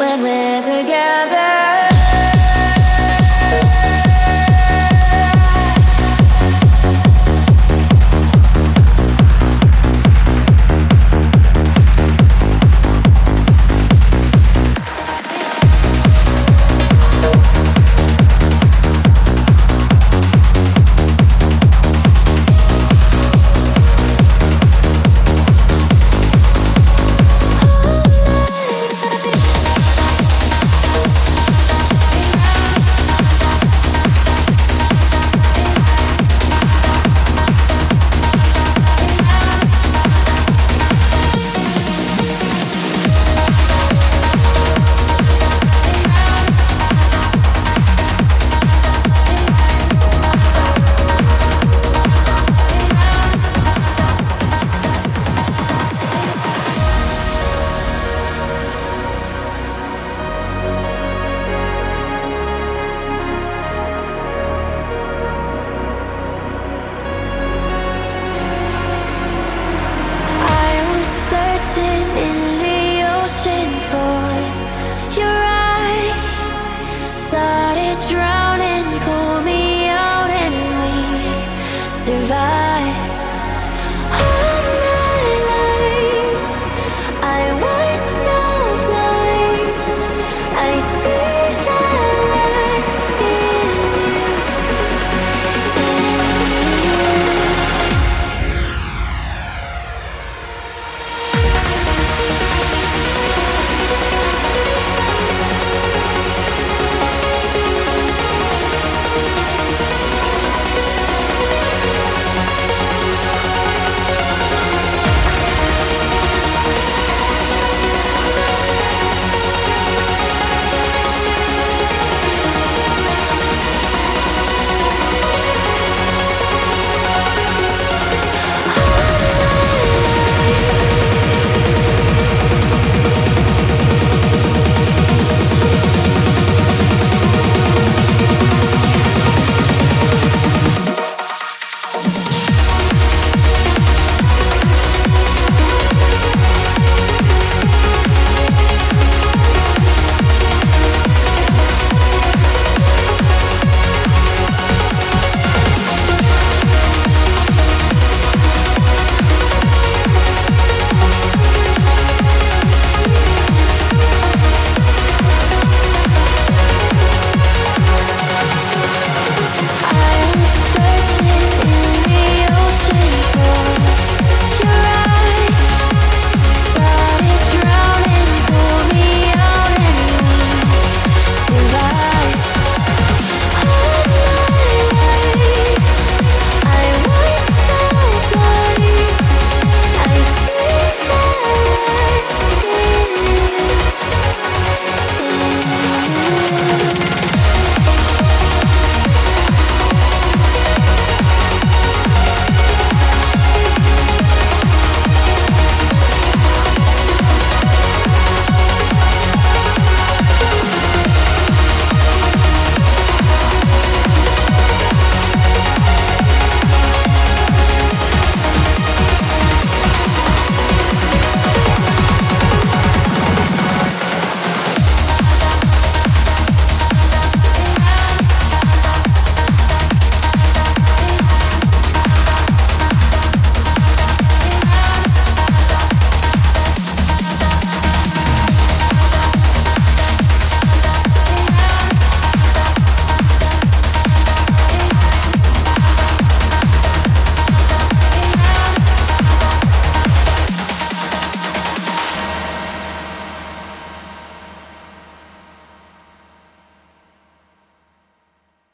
when we're together.